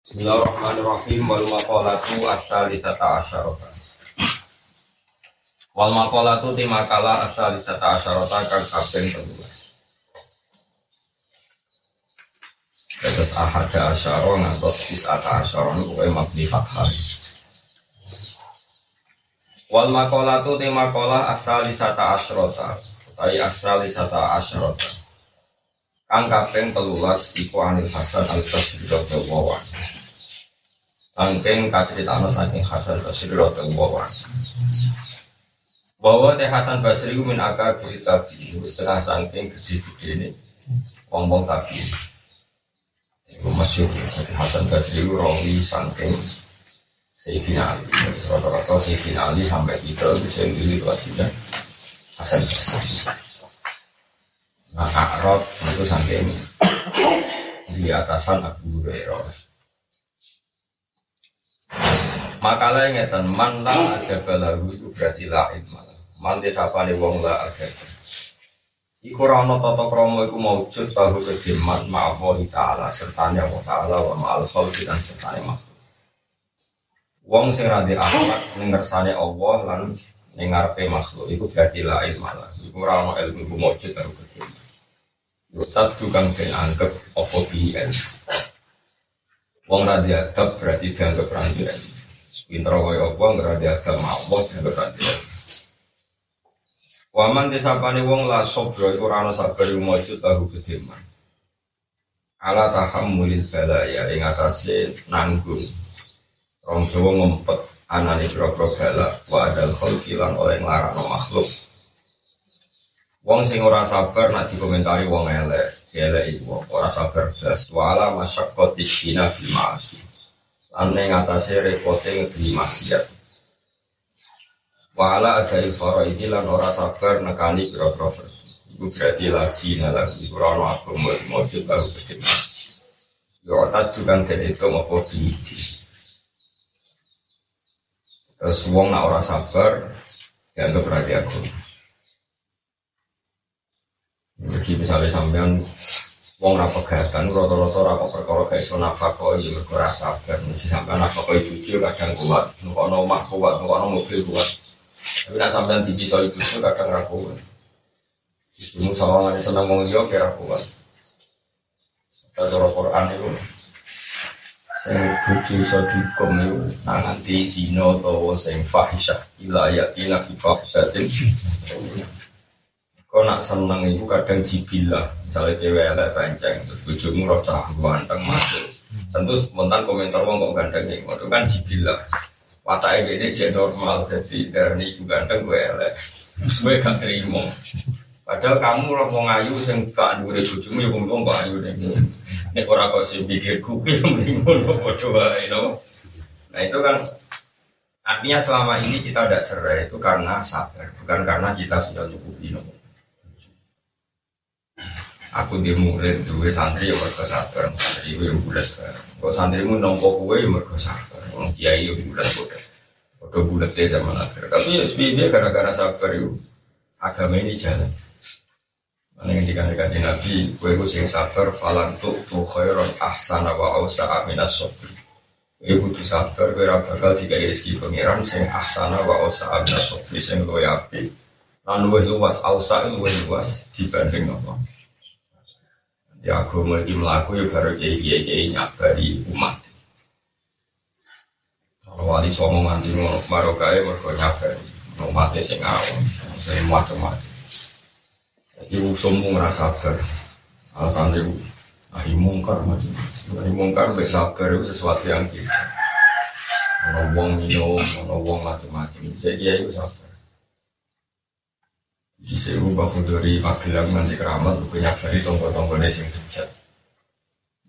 Bismillahirrahmanirrahim. Wal maqalatu asalisata asyarata. Wal maqalatu ti makalah asalisata asyarata kang kaping 13 Terus ahada asyara ngantos isata asyara niku kowe mabni fathah. Wal maqalatu ti makalah asalisata asyarata. Sai asalisata asyarata. Kang kaping telulas iku Anil Hasan Al-Basri radhiyallahu anhu. Sangking kaceritano saking Hasan Basri radhiyallahu anhu. Bahwa Teh Hasan Basri min akar kiri tabi, setengah sangking gede-gede ini, wong-wong tabi. Itu masyur, Teh Hasan Basri rawi sangking Sayyidina Ali. Rata-rata Sayyidina Ali sampai kita bisa milih wajibnya Hasan Basri. Nah, Akrot itu sampai di atasan Abu Hurairah. Makalah yang ngeten man la ada balahu itu berarti lain malah. Man nih wong la ada. Iku rano toto kromo iku maujud tahu kejiman ma'awahi ta'ala sertanya wa ta'ala wa ma'al khalqi dan sertanya makhluk. Wong sing radi akhlak ning ngersane Allah lan ning ngarepe makhluk iku berarti lain malah. Iku rano ilmu iku maujud tahu kejiman. Yutat tukang den anggap opo biyen. Wong radi adab berarti dianggap radi ilmu. Pinter kaya apa ngeradi adab Allah ilmu. Waman disapane wong la sobro iku ora sabar mujud tahu kediman. Ala tahammulil balaya ing atase nanggung. Rong Jawa ngempet anane pira-pira bala wa adal khalqi lan oleh nglarano makhluk. Wong sing ora sabar nak dikomentari wong elek, elek iku ora sabar blas wala masyaqqati dina fil. Lan ning atase repote ngedi maksiat. Wala ada ilfara iki lan ora sabar nekani pira-pira Iku berarti lagi lagi ora ono aku mau baru begini. Yo tak juga den itu apa diidi. Terus wong nak ora sabar dianggap berarti aku. Jadi misalnya sampean wong ra pegatan rata-rata ra kok perkara gak iso nafkah ya mergo ra sabar. Mesti sampean nafkah ibu kadang kuat, nukono omah kuat, nukono mobil kuat. Tapi nak sampean dipisah ibu kadang ra kuat. Ibumu sawangane seneng wong liya kira kuat. Cara Quran itu sing bojo iso dihukum itu nak nganti zina utawa sing fahisyah ila yatina fi fahisyatin Kau nak seneng itu kadang jibilah, misalnya cewek elek pancing, terus bujumu roh ganteng masuk. Tentu spontan komentar wong kok ganteng itu, itu kan jibilah. Wataknya ini cek normal, jadi dari itu ganteng gue elek, gue gak terima. Padahal kamu roh mau ngayu, sing gak dure bujumu ya ngomong kok ayu deh. Ini orang kok sih pikir kuki, yang ngono bodoh wae. Nah itu kan artinya selama ini kita tidak cerai itu karena sabar, bukan karena kita sudah nyukupi no. Aku di murid dua santri ya mereka sabar, santri itu yang bulat. Kok santri mu nompo kue ya mereka sabar, orang kiai ya bulat bulat. Udah bulat deh sama akhir. Tapi ya sebenarnya gara-gara sabar itu agama ini jalan. Mana yang dikatakan Nabi, kue ku sing sabar, falan tuh tuh khairon ahsana wa ausa aminas sobri. Kue kudu sabar, kue bakal tiga rezeki pangeran sing ahsana wa ausa aminas sobri sing api. Lan luwe luas, ausa luwe luas dibanding apa. Ya agama iki mlaku ya baru kiai-kiai nyabari umat. Kalau wali somo nganti ngono marokae mergo nyabari umatnya sing awam, sing macam-macam. Jadi usummu ngerasa sabar. Alasan itu ahi mungkar macam-macam. Ahi mungkar baik sabar itu sesuatu yang kita. Ono wong minum, ono wong macam-macam. Jadi ya itu. Sini bahu dari Magelang nanti keramat punya dari tonggo-tonggo sing dejat.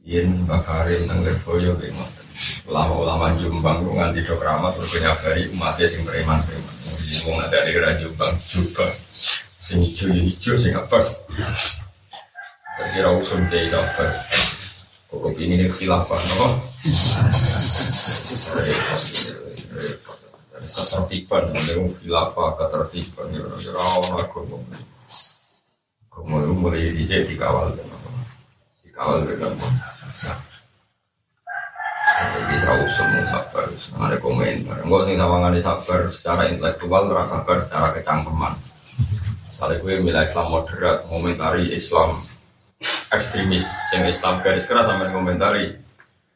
Yen bakarin tengger boyo kayak ngoten. Ulama-ulama Jombang lu nganti do keramat umatnya sing preman-preman. Wong ada di Jombang juga. Sing hijau sing apa? Kira usum deh apa? Kok ini khilafah no? ketertiban, yang khilafah ketertiban, rawon agama. Agama itu mulai di sini dikawal dengan? Dikawal dengan apa? Isra usum sabar, ada komentar. Enggak sing sama ngani sabar secara intelektual, terasa sabar secara kecangkeman. Misalnya gue milih Islam moderat, komentari Islam ekstremis, yang Islam garis keras sampai komentari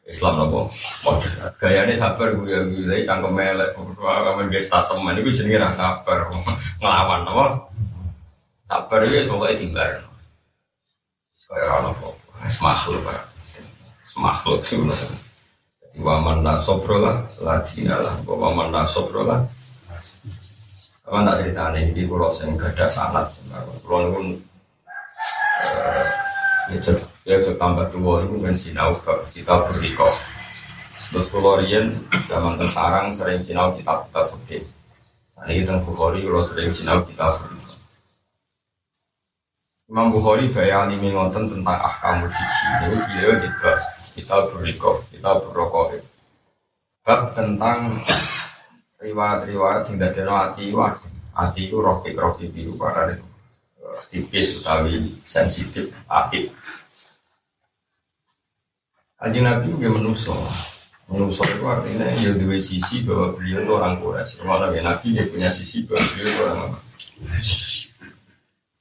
Islam nopo moderat. Gayanya sabar gue ya gue cangkem melek, kamu guys tateman itu jenis rasa sabar ngelawan nopo. Sabar itu soalnya timbar. Kayak orang nopo, makhluk pak, makhluk sebenarnya. Waman la sobro lah, ladina lah, waman la sobro lah. Apa tak cerita ini, di pulau sing gada sanat, pulau pun cek ya cek tambah tua itu kan sinau kita beriko. Terus pulau Rian zaman sarang sering sinau kita kita fikih. Nah, ini tentang Bukhari kalau sering sinau kita beriko. Imam Bukhari bayani ngoten tentang ahkamul fikih. Ini beliau juga kita beriko, kita berrokok. Bab tentang riwayat-riwayat sing dadekno ati wae. Ati itu rokik-rokik biru pada itu tipis utawi sensitif api. Aji Nabi juga menuso. Menuso itu artinya ya dua sisi bahwa beliau itu orang Quraisy. Malah ya Nabi dia punya sisi bahwa beliau itu orang apa?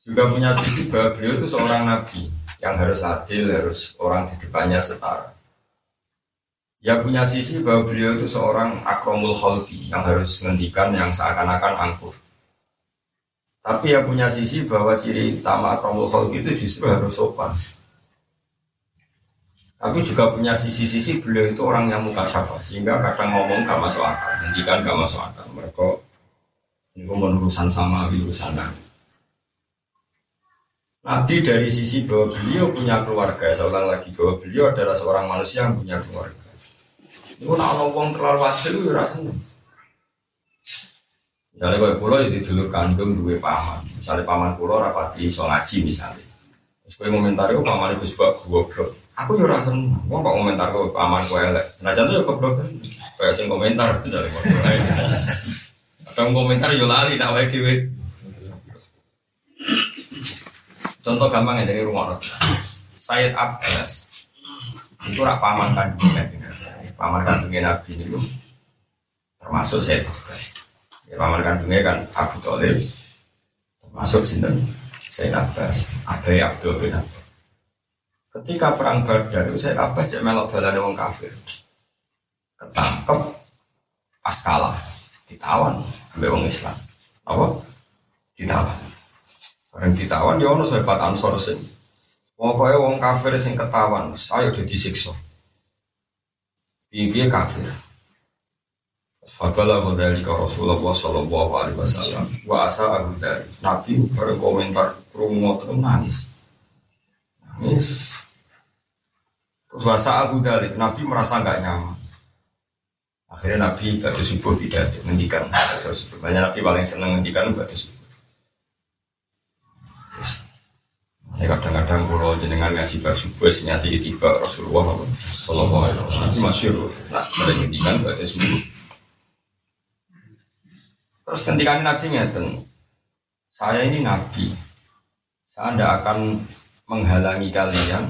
Juga punya sisi bahwa beliau itu seorang Nabi yang harus adil, harus orang di depannya setara. Ya punya sisi bahwa beliau itu seorang akromul khalqi yang harus menghentikan yang seakan-akan angkuh. Tapi ya punya sisi bahwa ciri utama akromul khalqi itu justru harus sopan. Tapi juga punya sisi-sisi beliau itu orang yang muka syafa sehingga kadang ngomong gak masuk akal, menghentikan gak masuk akal. Mereka ini urusan sama urusan nabi. Nabi dari sisi bahwa beliau punya keluarga, ulang lagi bahwa beliau adalah seorang manusia yang punya keluarga. Ini nak ono wong terlalu wadil itu rasanya. Misalnya kalau pulau itu dulu kandung dua paman, misalnya paman pulau rapati so ngaji misalnya. Terus gue komentar itu paman itu sebab goblok. Aku yo rasa wong kok komentar gue paman gue elek. Jangan yo goblok. Kayak sing komentar misalnya. Kadang komentar yo lali tak wae dhewe. Contoh gampang ya dari rumah Sayyid Abbas itu rak paman kandungnya paman kandungnya Nabi itu termasuk Sayyid Abbas. Ya paman kandungnya kan Abu Thalib termasuk sinten Sayyid Abbas, Abai Abdul bin Abbas. Ketika perang Badar Sayyid Abbas cek melok balane wong kafir. Ketangkep pas kalah ditawan sampai wong Islam. Apa? Ditawan. Bareng ditawan ya ono sahabat Ansor sing Pokoknya wong kafir sing ketahuan, saya udah disiksa. Piye kafir. Fabala dari ke Rasulullah Sallallahu Alaihi Wasallam. Wa asa aku dari Nabi berkomentar rumo terus nangis. Nangis. Wasa aku dari Nabi merasa nggak nyaman. Akhirnya Nabi batu subuh tidak menghentikan. Banyak Nabi paling seneng menghentikan batu subuh. Ya kadang-kadang kalau jenengan ngaji bar subuh senyati tiba Rasulullah Sallallahu Alaihi Wasallam masyur. Nah sering ngendikan pada subuh. Terus ketika Nabi ngeten, saya ini Nabi, saya tidak akan menghalangi kalian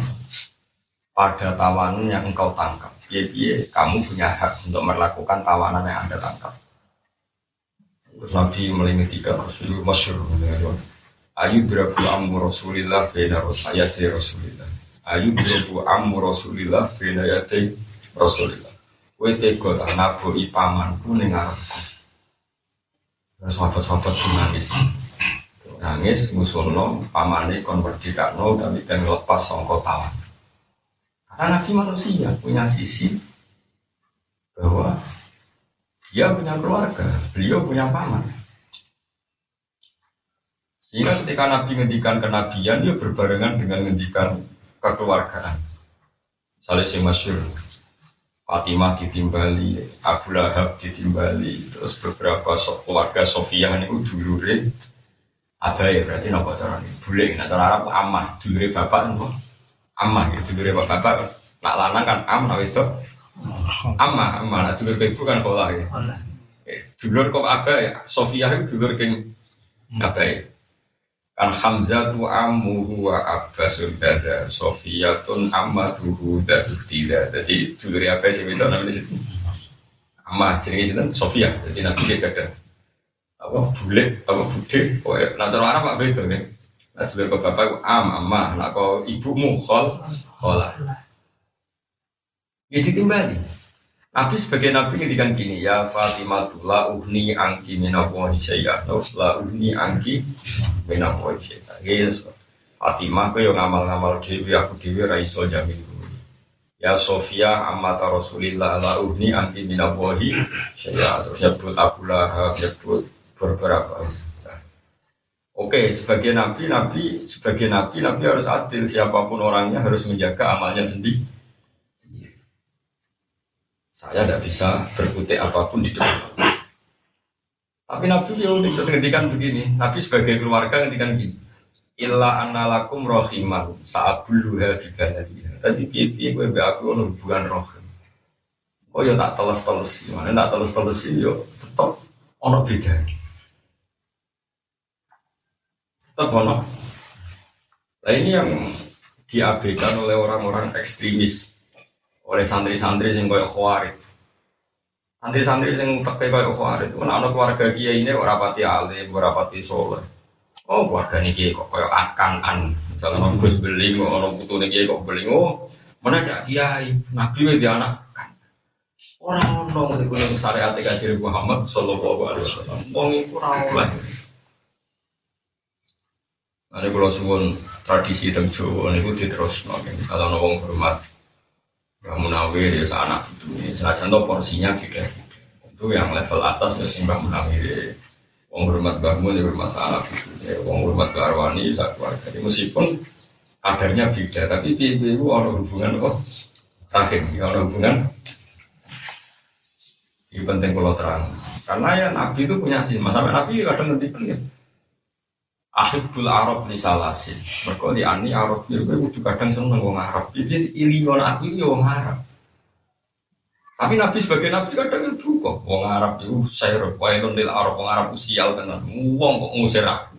pada tawanan yang engkau tangkap. Biar kamu punya hak untuk melakukan tawanan yang anda tangkap. Terus Nabi melingitikan Rasulullah masyur. Ayu drabu ammu Rasulillah bina ayati Rasulillah. Ayu drabu ammu Rasulillah bina ayati Rasulillah. Kowe tega tak naboki pamanku ning. Terus sahabat-sahabat nangis. Nangis ngusulno pamane kon merdekakno tapi kan lepas sangka tawan. Karena Nabi manusia punya sisi bahwa dia punya keluarga, beliau punya paman. Sehingga ketika Nabi ngendikan kenabian, dia berbarengan dengan ngendikan kekeluargaan. Misalnya si masyur, Fatimah ditimbali, Abu Lahab ditimbali, terus beberapa so, keluarga Sofia ini dulure ada ya berarti nopo cara boleh nah cara Arab amah dulure bapak nopo amah gitu dulure bapak bapak. Nak lanang kan am nah itu. Amah amah. Nak dulure ibu kan pola ya. Dulur kok apa ya. Sofia itu dulur keng apa ya. Kan Hamzah tu ammuhu wa abbasul dada Sofiyatun ammaduhu dadu tidak jadi duluri apa sih itu namanya situ. Amma jadi situ Sofia jadi nabi dia kata apa bule apa bude oh ya nanti orang apa begitu nih nah dulur bapak am amma nak kau ibumu khol kholah. Ya ditimbali. Nabi sebagai Nabi ngendikan gini ya Fatimah la uhni angki minawahi saya la uhni angki minawahi saya yes. Fatimah kau yang ngamal-ngamal dewi aku dewi raiso jamin Ya Sofia amata Rasulillah la uhni angki minawahi saya terus nyebut Abu Lahab nyebut beberapa Oke, sebagai nabi, nabi sebagai nabi, nabi harus adil. Siapa pun orangnya harus menjaga amalnya sendiri saya tidak bisa berkutik apa pun di depan. Tapi Nabi ya unik terus ngendikan begini. Nabi sebagai keluarga ngendikan gini. Illa annalakum rohiman saat buluha bibanatiha. Tapi piye gue be aku ono hubungan rohim. Oh ya tak teles-teles, mana tak teles-teles yo tetap ono beda. Tetap. Nah ini yang diabaikan oleh orang-orang ekstremis oleh santri-santri yang koyok khawarid. Santri-santri yang pakai koyok khawarid itu anak keluarga dia ini orang pati alim, orang pati soleh. Oh keluarga ini kok koyok akan an. Misalnya orang gus beling, orang putu ini kok beling. Oh mana ada kiai, nabi dia anak Orang orang di gunung syariat kajian Muhammad Sallallahu Alaihi Wasallam. Wong itu orang Ada kalau suwon tradisi tentang Jawa itu diterus Kalau nongong hormat kamu Munawir ya anak itu, senajan tuh porsinya beda. Itu yang level atas ya sih Mbak Munawir. Wong hormat bangun ya hormat anak itu, wong hormat Mbak Arwani ya keluarga. Jadi meskipun kadarnya beda, tapi piye itu ada hubungan kok rahim, ya hubungan. Ini penting kalau terang. Karena ya Nabi itu punya sih, masa Nabi kadang nanti penting. Ahibbul Arab li salasin. Mereka di ani Arab ya gue kudu kadang seneng wong Arab. Jadi ilion aku ya wong Arab. Tapi Nabi sebagai Nabi kadang itu kok wong Arab itu saya wailun lil Arab wong Arab usial tenan. Wong kok ngusir aku.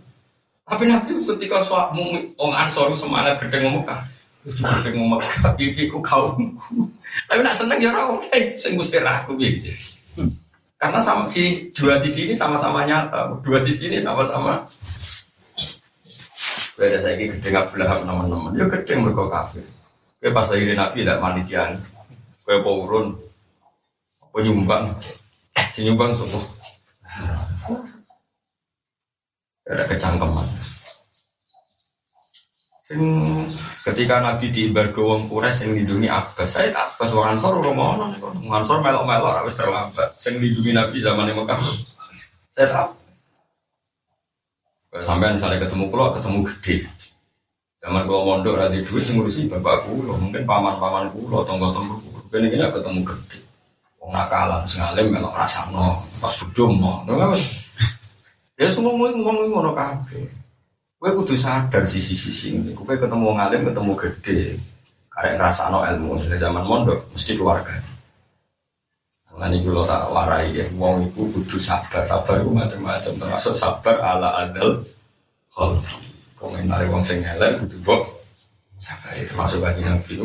Tapi Nabi ketika soal wong Ansor semangat Mekah. Gede ngomong Mekah ku kaumku. Tapi nak seneng ya ora oke sing ngusir aku gitu. Karena sama si dua sisi ini sama-sama nyata, dua sisi ini sama-sama Beda saya ini gede nggak belah teman-teman. Ya gede mereka kafir. Kue pas akhirnya Nabi tidak manitian. Kue urun. Kue nyumbang. Nyumbang subuh. Ada kecangkeman. Sing ketika Nabi di wong Quraisy sing lindungi Abbas, saya Abbas wong Ansor ora mau Wong Ansor melok-melok wis terlambat. Sing lindungi Nabi zaman Mekah. Saya tahu. Sampai misalnya ketemu kulo, ketemu gede. Zaman kulo mondok rada duit ngurusi bapak kulo, mungkin paman-paman kulo, tonggo-tonggo kulo. Kene kene ketemu gede. Wong nakalan sengalim melok rasano, pas budum mau. Ya semua ngomong ngomong ngono kabeh. Kowe kudu sadar sisi-sisi ini. Kowe ketemu wong alim, ketemu gede. Karek ngrasakno ilmu dari zaman mondok mesti keluarga. Nah ini kalau tak warai ya, wong itu kudu sabar, sabar itu macam-macam termasuk sabar ala adal. Kalau komentar wong sing elek kudu bok sabar itu termasuk bagi nabi itu.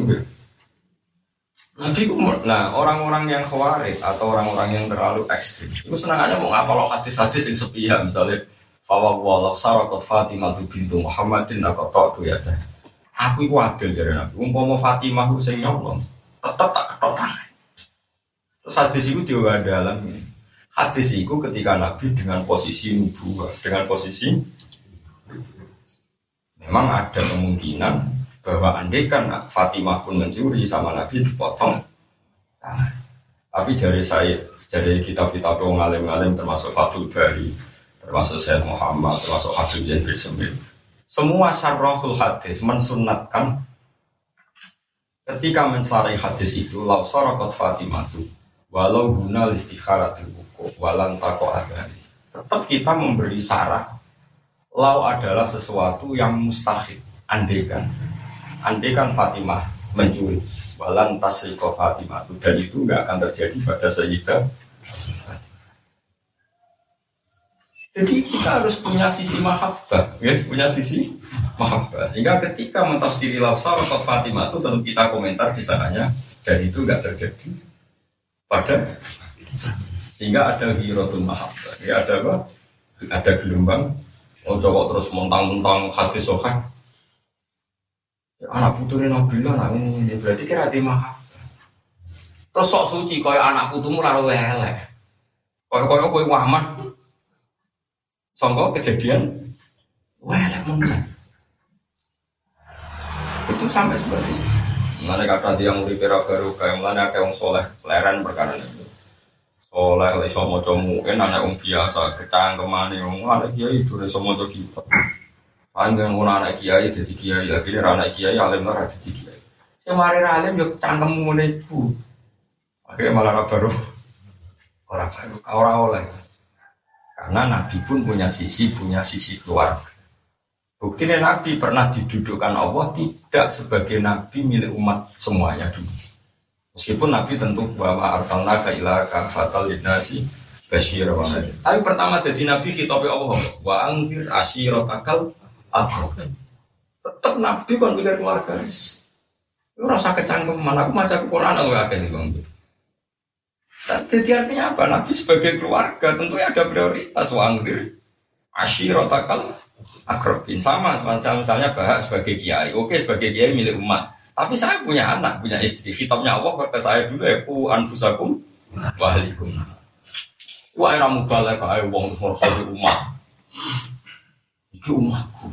Nanti nah orang-orang yang khawarij atau orang-orang yang terlalu ekstrim itu senangannya mau ngapal hadis-hadis yang sepihak misalnya Fawa walau sarakot Fatimah tu bintu Muhammadin aku tok tuh ya Aku itu adil jadi nabi. Umpama Fatimah itu sing tetap tak ketok. Terus hadis itu juga dalam. Hadis itu ketika Nabi dengan posisi nubuah, dengan posisi memang ada kemungkinan bahwa andai kan Fatimah pun mencuri sama Nabi dipotong. Nah, tapi dari saya, dari kitab-kitab ngalim-ngalim termasuk Fatul Bari, termasuk Sayyid Muhammad, termasuk Habib Zain Sembil. Semua syarrahul hadis mensunatkan ketika mensarai hadis itu lau sarakot Fatimah itu walau guna istikharatil buku walan tako adani. Tetap kita memberi syarat lau adalah sesuatu yang mustahil. Andekan andekan Fatimah mencuri. Walan tasriko Fatimah dan itu nggak akan terjadi pada Sayyidah Jadi kita harus punya sisi mahabbah, ya, punya sisi mahabbah. Sehingga ketika mentafsiri lafsar atau Fatimah itu tentu kita komentar di sananya. Dan itu nggak terjadi pada sehingga ada hirotul mahabbah. Ya ada apa? Ada gelombang. Mau coba terus montang-montang hadis sohan. Ya, anak putri Nabilah lah ini berarti kira di mahabbah. Terus sok suci kaya anak putumu lalu elek. Kaya kaya kue Muhammad Songkok kejadian wah muncul. Itu sampai seperti itu. Mana kata dia mau dikira baru kayak mana kayak orang soleh, leren perkara itu. Soleh, lagi mau comu, kan anak orang biasa, kecang ke mana, orang anak kiai itu lagi mau comu kita. Panjang orang anak kiai jadi kiai, akhirnya anak kiai alim lah jadi kiai. Semari alim yo cangkem mulai itu. Akhirnya malah baru orang baru, orang oleh. Karena Nabi pun punya sisi, punya sisi keluarga. Buktinya Nabi pernah didudukkan Allah tidak sebagai Nabi milik umat semuanya dulu. Meskipun Nabi tentu bahwa arsalna ka ila kafatal linasi basyir wa Tapi pertama jadi Nabi khitabe Allah wa angfir asyiratakal akrab. Tetap Nabi kan pikir keluarga. Itu rasa kecangkeman aku maca Quran aku akeh Bang. Jadi artinya apa? Nabi sebagai keluarga tentunya ada prioritas wangdir ashirotakal akrobin sama misalnya bahas sebagai kiai. Oke sebagai kiai milik umat. Tapi saya punya anak, punya istri. Kitabnya Allah kata saya dulu ya ku anfusakum wahalikum. Wah ramu balik kayak wong di umat. Itu umatku.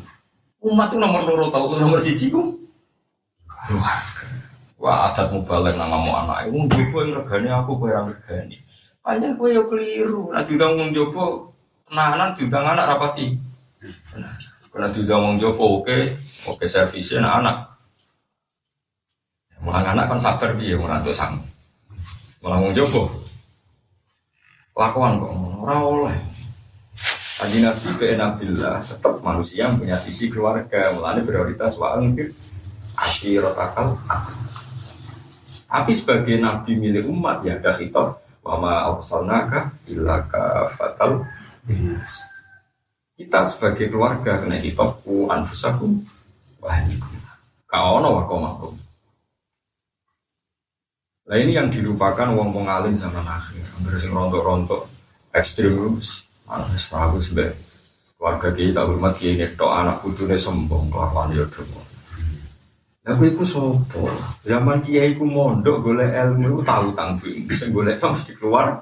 Umat itu nomor loro tuh nomor siji ku. Wah adat mubalek nama mau anak, wong jopo yang regani aku kue yang regani. Panjang kue yo keliru, nah diundang wong jopo penahanan diundang anak rapati. Karena diundang wong jopo oke, oke servisnya anak anak. Mulang anak kan sabar dia merantau sang. Mulang wong jopo. Lakuan kok ora oleh. Tadi Nabi ke Nabilah tetap manusia yang punya sisi keluarga, mulanya prioritas wa angkir akal. Tapi sebagai nabi milik umat ya ada khitab wama arsalnaka illa fatal Kita sebagai keluarga kena khitab ku anfusakum wa ahlikum. Kaono wa komakum. Nah ini yang dilupakan wong wong alim zaman akhir. Hampir sing rontok-rontok ekstrim lulus. Mana tahu sebagai keluarga kita hormat kiai netok anak putune sombong kelakuan ya Aku iku sopo? Zaman kiai ku mondok golek ilmu tahu tanggung. Sing golek mesti keluar.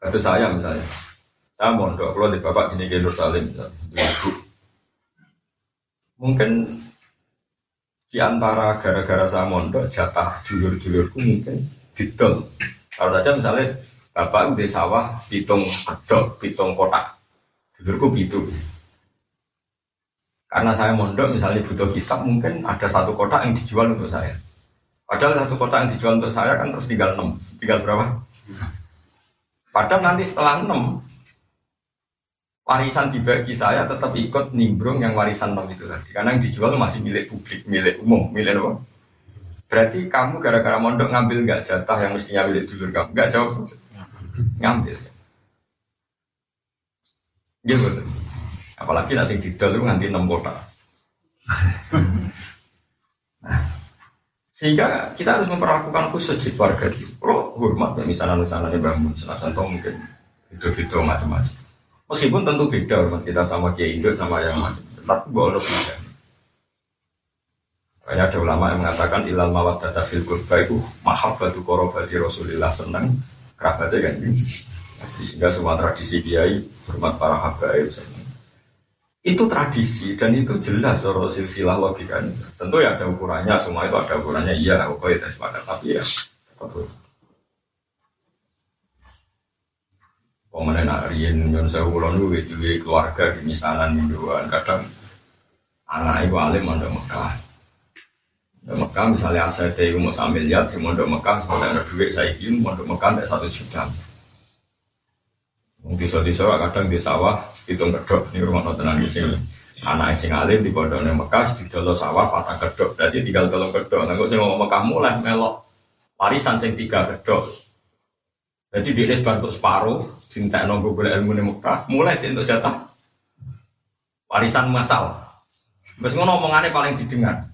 Kata saya misalnya. Saya mondok kalau di bapak jenis Nur Salim Mungkin di antara gara-gara saya mondok jatah dulur-dulurku mungkin didol. Kalau saja misalnya bapak udah sawah pitung kedok, pitung kotak. Dulurku pitung. Karena saya mondok misalnya butuh kitab mungkin ada satu kotak yang dijual untuk saya. Padahal satu kotak yang dijual untuk saya kan terus tinggal enam, tinggal berapa? Padahal nanti setelah enam warisan dibagi saya tetap ikut nimbrung yang warisan enam itu tadi. Karena yang dijual masih milik publik, milik umum, milik apa? Berarti kamu gara-gara mondok ngambil nggak jatah yang mestinya milik dulur kamu? Nggak jawab. Ngambil. Gitu. Apalagi nasi didol itu nganti enam kota. sehingga kita harus memperlakukan khusus di keluarga itu. Kalau hormat ya misalnya misalnya bangun, senajan mungkin itu-itu macam-macam. Meskipun tentu beda hormat kita sama Kiai Indo sama yang macam, tapi boleh beda. Banyak ada ulama yang mengatakan ilal mawat data fil kurba itu mahabbatu korobati Rasulillah senang kerabatnya kan ini. Sehingga semua tradisi kiai hormat para habaib senang itu tradisi dan itu jelas soal silsilah logikanya. Tentu ya ada ukurannya, semua itu ada ukurannya. Iya, oke ya sepakat. Tapi ya, Pemenang nak rian nyon sewu kulon itu keluarga di misanan mingguan kadang anak ibu alim mondok Mekah. Mondok Mekah misalnya aset itu mau sambil lihat si mondok Mekah misalnya ada duit saya kirim mondok Mekah ada satu juta. Mungkin desa kadang di sawah hitung kedok ini rumah nonton di sini. Anak sing alim di pondok Mekah di dalam sawah patah kedok jadi tinggal tolong kedok nggak sih ngomong Mekah mulai melok warisan sing tiga kedok Jadi dia sebantuk separuh, cinta nunggu boleh ilmu Mekah, mulai untuk jatah warisan masal. Terus ngono omongannya paling didengar.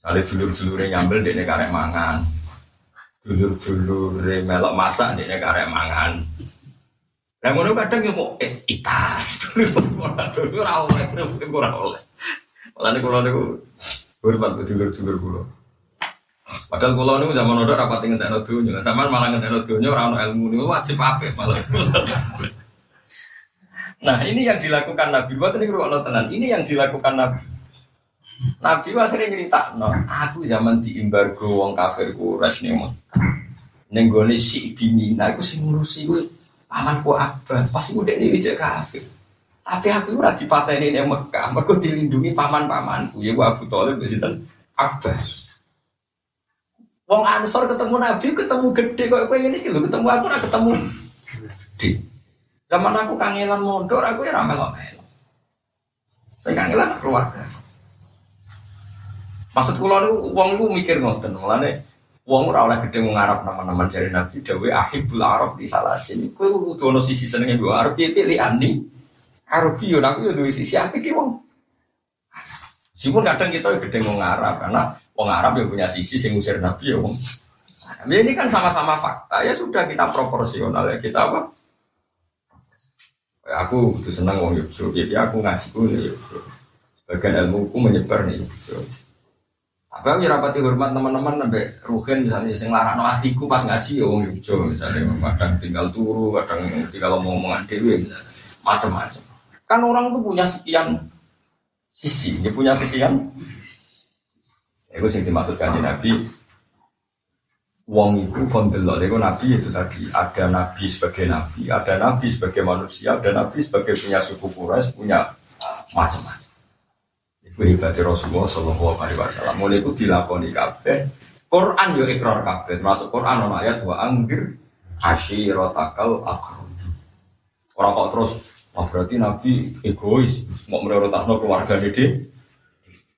Kali dulur-dulurnya nyambel dia karek mangan, dulur-dulur melok masak dia karek mangan. Nah ngono kadang yo mau eh ita, dulur ora oleh, ora oleh. Malah nih kalau niku hormat dulur-dulur kulo. Padahal kulo niku zaman udah rapat ngentekno donya, zaman malah ngentekno donya ora ono ilmu niku wajib apa malah. Nah ini yang dilakukan Nabi buat ini kurang tenan. Ini yang dilakukan Nabi. Nabi akhirnya cerita, no, aku zaman di embargo wong kafir kuras nih mau. Nenggone si bini, nah aku sing ngurusi gue pamanku Abbas, pasti udah nih wijak kafir. Tapi aku ora dipateni ning Mekah, mergo dilindungi paman-pamanku, ya Abu Thalib sinten Abbas. Wong Ansor ketemu Nabi, ketemu gede kok kowe ngene iki ketemu aku ora ketemu gede. Zaman aku kangelan mondok, aku ya ramai melok Saya kangelan keluarga. Maksud kula niku wong niku mikir ngoten, mulane wong ora oleh gedhe ngarap nama-nama jari Nabi dawuh ahibul arab di salasin. Kowe kudu ono sisi senenge mbok arep piye ani. Arabi yo aku yo duwe sisi apik ki wong. Meskipun kadang kita gede wong Arab karena wong Arab yang punya sisi sing usir Nabi ya wong. Nah, ini kan sama-sama fakta ya sudah kita proporsional ya kita apa? Ya, aku butuh senang wong Yogyakarta, ya aku ngaji ku ya Yogyakarta. Sebagian ilmu ku menyebar nih Yogyakarta. Apa aku rapati hormat teman-teman sampai ruhin misalnya sing larang hatiku pas ngaji ya wong Yogyakarta misalnya kadang tinggal turu, kadang tinggal ngomong-ngomongan dewi macam-macam. Kan orang tuh punya sekian sisi, dia punya sekian. Itu yang dimaksudkan di Nabi. Wong itu kondelok, itu Nabi itu tadi ada Nabi sebagai Nabi, ada Nabi sebagai manusia, ada Nabi sebagai punya suku Quraisy, punya macam-macam. Itu hebatnya Rasulullah Shallallahu Alaihi Wasallam. Mulai itu dilakoni kabeh. Quran yo ikrar kabeh, termasuk Quran ono ayat wa anggir asyirotakal akhir. Orang kok terus Oh berarti Nabi egois, mau prioritasno keluarga dede.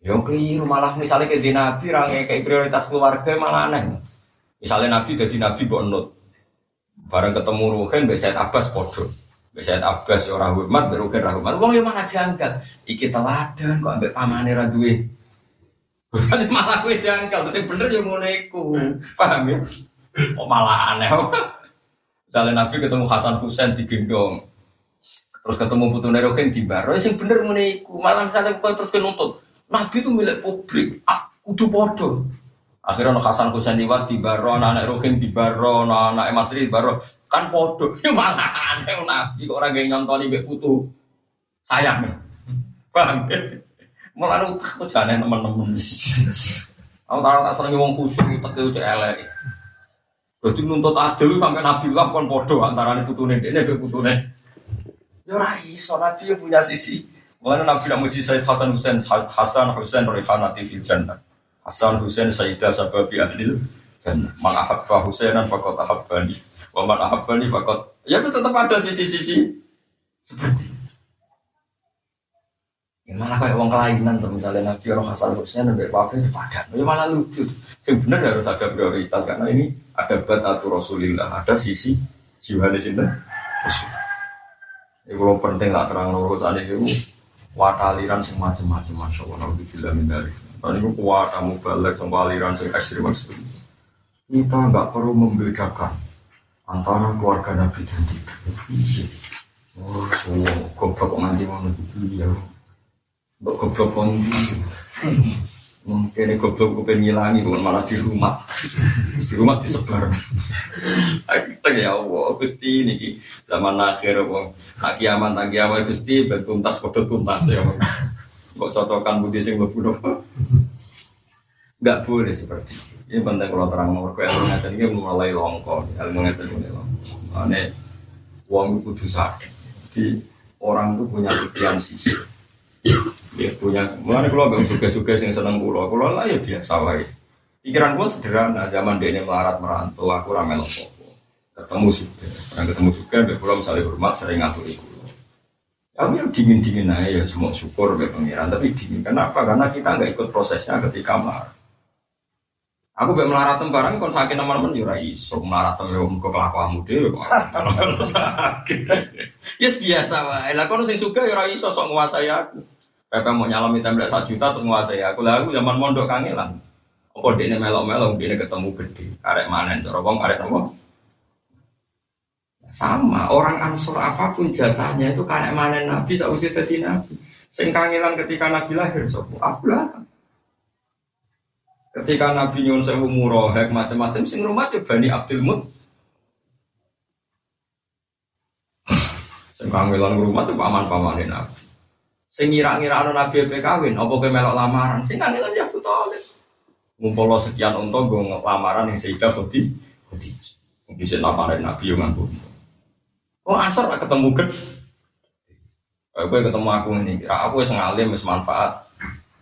Ya keliru malah misalnya di Nabi rangai kayak prioritas keluarga malah aneh. Misalnya Nabi jadi Nabi buat nut. Bareng ketemu Ruhin, Said Abbas podo. Said Abbas ya orang hormat, Ruhin orang hormat. Wong ya malah janggal. Iki teladan kok ambek pamane ra duwe. Berarti malah gue janggal, terus yang bener ya ngono iku. Paham ya? Oh malah aneh. Misalnya Nabi ketemu Hasan Husain digendong, Terus ketemu putu nerohin di baro, sing bener meniku. Malah misalnya kau terus nuntut. Nabi itu milik publik, ah, kudu podo. Akhirnya anak Hasan Husain di baro, anak Rohin di baro, anak Mas di baro, kan podo. Ya malah aneh Nabi kok orang yang nyontoni mbek putu. Sayang nih. Paham? Malah utak kok jane teman-teman. Aku tahu tak seneng wong khusyuk utek ucek elek. Berarti nuntut adil sampai Nabi lah kan podo antara putune ini mbek putune. Ya ora iso Nabi punya sisi. Mulanya Nabi nak muji Said Hasan Husain, Hasan Husain Rihanati fil jannah. Hasan Husain Sayyidah sababi adil jannah. Man ahabba Husainan faqad ahabbani. Wa man ahabbani faqad ya tetap ada sisi-sisi seperti Ya malah kayak uang kelainan misalnya Nabi orang Hasan Husain dan Bapak itu padan. Ya malah lucu. Sebenarnya harus ada prioritas karena ini ada bat atau Rasulillah, ada sisi jiwa di sini. Rasul. Lo penting tak terang nurut tadi itu wataliran sing macam-macam masya Allah nabi bila mindari. Tadi itu kuat kamu balik sama aliran sing ekstrim ekstrim. Kita nggak perlu membedakan antara keluarga Nabi dan tidak. Oh, semua goblok nanti mau nanti ya. Goblok kondi. Mungkin ini goblok gue ngilangi bukan malah di rumah. Di rumah disebar. Kita ya Allah, Gusti ini zaman akhir wong. Nak kiamat nak kiamat Gusti ben tuntas padha tuntas ya. Kok cocokan budi sing mlebu Enggak boleh seperti ini. Ini penting kalau terang nomor ilmu ngeten ini mulai longko, ilmu ngeten mulai longko. Ane wong kudu sadar. Jadi orang itu punya sekian sisi. Ya punya, mana kalau bang suka-suka sing seneng pulau, pulau lah ya biasa lah. Pikiran gue sederhana, zaman dia ini melarat merantau, aku ramai lopo. Ketemu suka, pernah ketemu suka, dia pulau misalnya hormat, sering ngatur iku. Aku yang dingin-dingin aja ya, semua syukur be pengiran, tapi dingin. Kenapa? Karena kita nggak ikut prosesnya ketika marah. Aku be melarat barang kon sakit teman-teman yo ora iso melarat yo muga kelakuanmu dhewe. Sakit. Yes biasa wae. Lah kon sing suka yo ora iso sok nguasai aku. Pepe mau nyalami tembak sak juta terus nguasai aku. Lah aku zaman mondok kangelan. Apa dekne melok-melok dekne ketemu gede. Manen cara wong arek nopo? Sama, orang ansur apa pun jasanya itu karek manen Nabi sausi dadi Nabi. Sing kangelan ketika Nabi lahir sapa? Aku lah. Ketika Nabi nyuwun sewu murohek macam-macam sing rumah tuh Bani Abdul Mut. Sing kangelan rumah tuh paman-paman Nabi. Sing ngira-ngira ana Nabi pe kawin, apa kowe melok lamaran? Sing kangelan ya Abu Thalib. Ngumpul sekian untung gue lamaran yang Sayyidah Khudi. Khudi. Bisa lamaran Nabi yang mampu. Oh asor ketemu gede. Gue ketemu aku ini, aku wis ngalim, wis manfaat.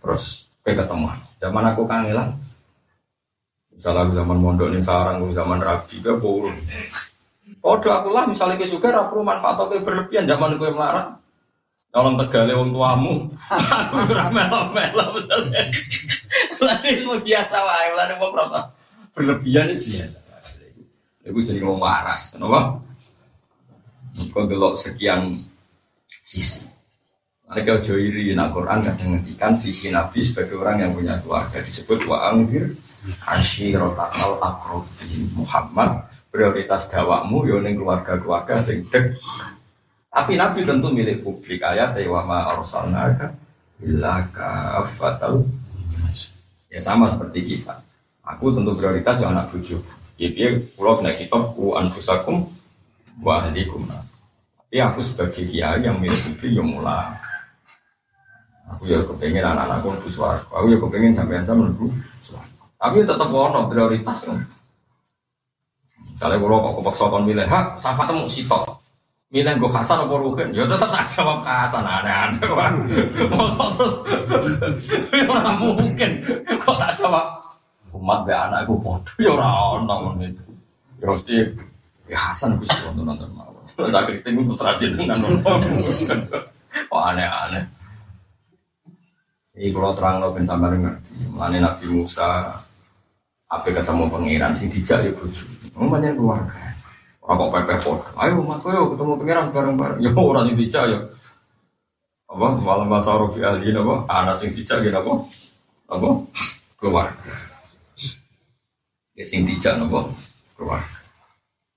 Terus gue ketemu. Zaman aku kangelan. Misalnya zaman mondok nih sarang, zaman rabi, gue burung. Podo aku lah, misalnya gue suka, aku manfaat aku berlebihan zaman gue melarat. Tolong tegale wong tuamu. Aku ora melo-melo betul. Itu biasa wae, lha wong merasa berlebihan itu biasa. Iku jadi ngomong waras, kenapa? Kau delok sekian sisi. Mereka ojo iri nak Quran kadang ngendikan sisi Nabi sebagai orang yang punya keluarga disebut wa angfir asyirotakal akrobin Muhammad prioritas dawakmu yoning keluarga-keluarga sing dek tapi Nabi tentu milik publik ayat wa ma arsalnaka illa kafatal ya sama seperti kita aku tentu prioritas yang anak bujuk ya pulau kena kitab ku anfusakum wa ahlikum tapi aku sebagai kiai yang milik publik yang mulai Aku ya kepengen anak-anakku lebih suara. Aku ya kepengen sampai sama lebih. Tapi tetap wono prioritas kan. Misalnya kalau kok kepaksa kon milih, hak temu sitok. Milih gue Hasan apa Ruhin, ya tetap tak jawab Hasan aneh-aneh. Masa terus, orang mungkin. Kok tak jawab umat be anakku bodoh ya orang orang itu. Ya mesti ya Hasan bisa nonton nonton mau. Saya kritik itu terjadi dengan nonton. Aneh-aneh. Ini kalau terang lo ben sampai ngerti. Mulane Nabi Musa apa ketemu pangeran sing dijak ya bojo. Umpamanya keluarga. Kok pepe pot. Ayo umat yo ketemu pangeran bareng-bareng. Yo ora sing dijak yo. Apa malam masa rofi ahli apa? Anak sing dijak gitu apa? Apa? Keluarga. Ya sing dijak apa? Keluarga.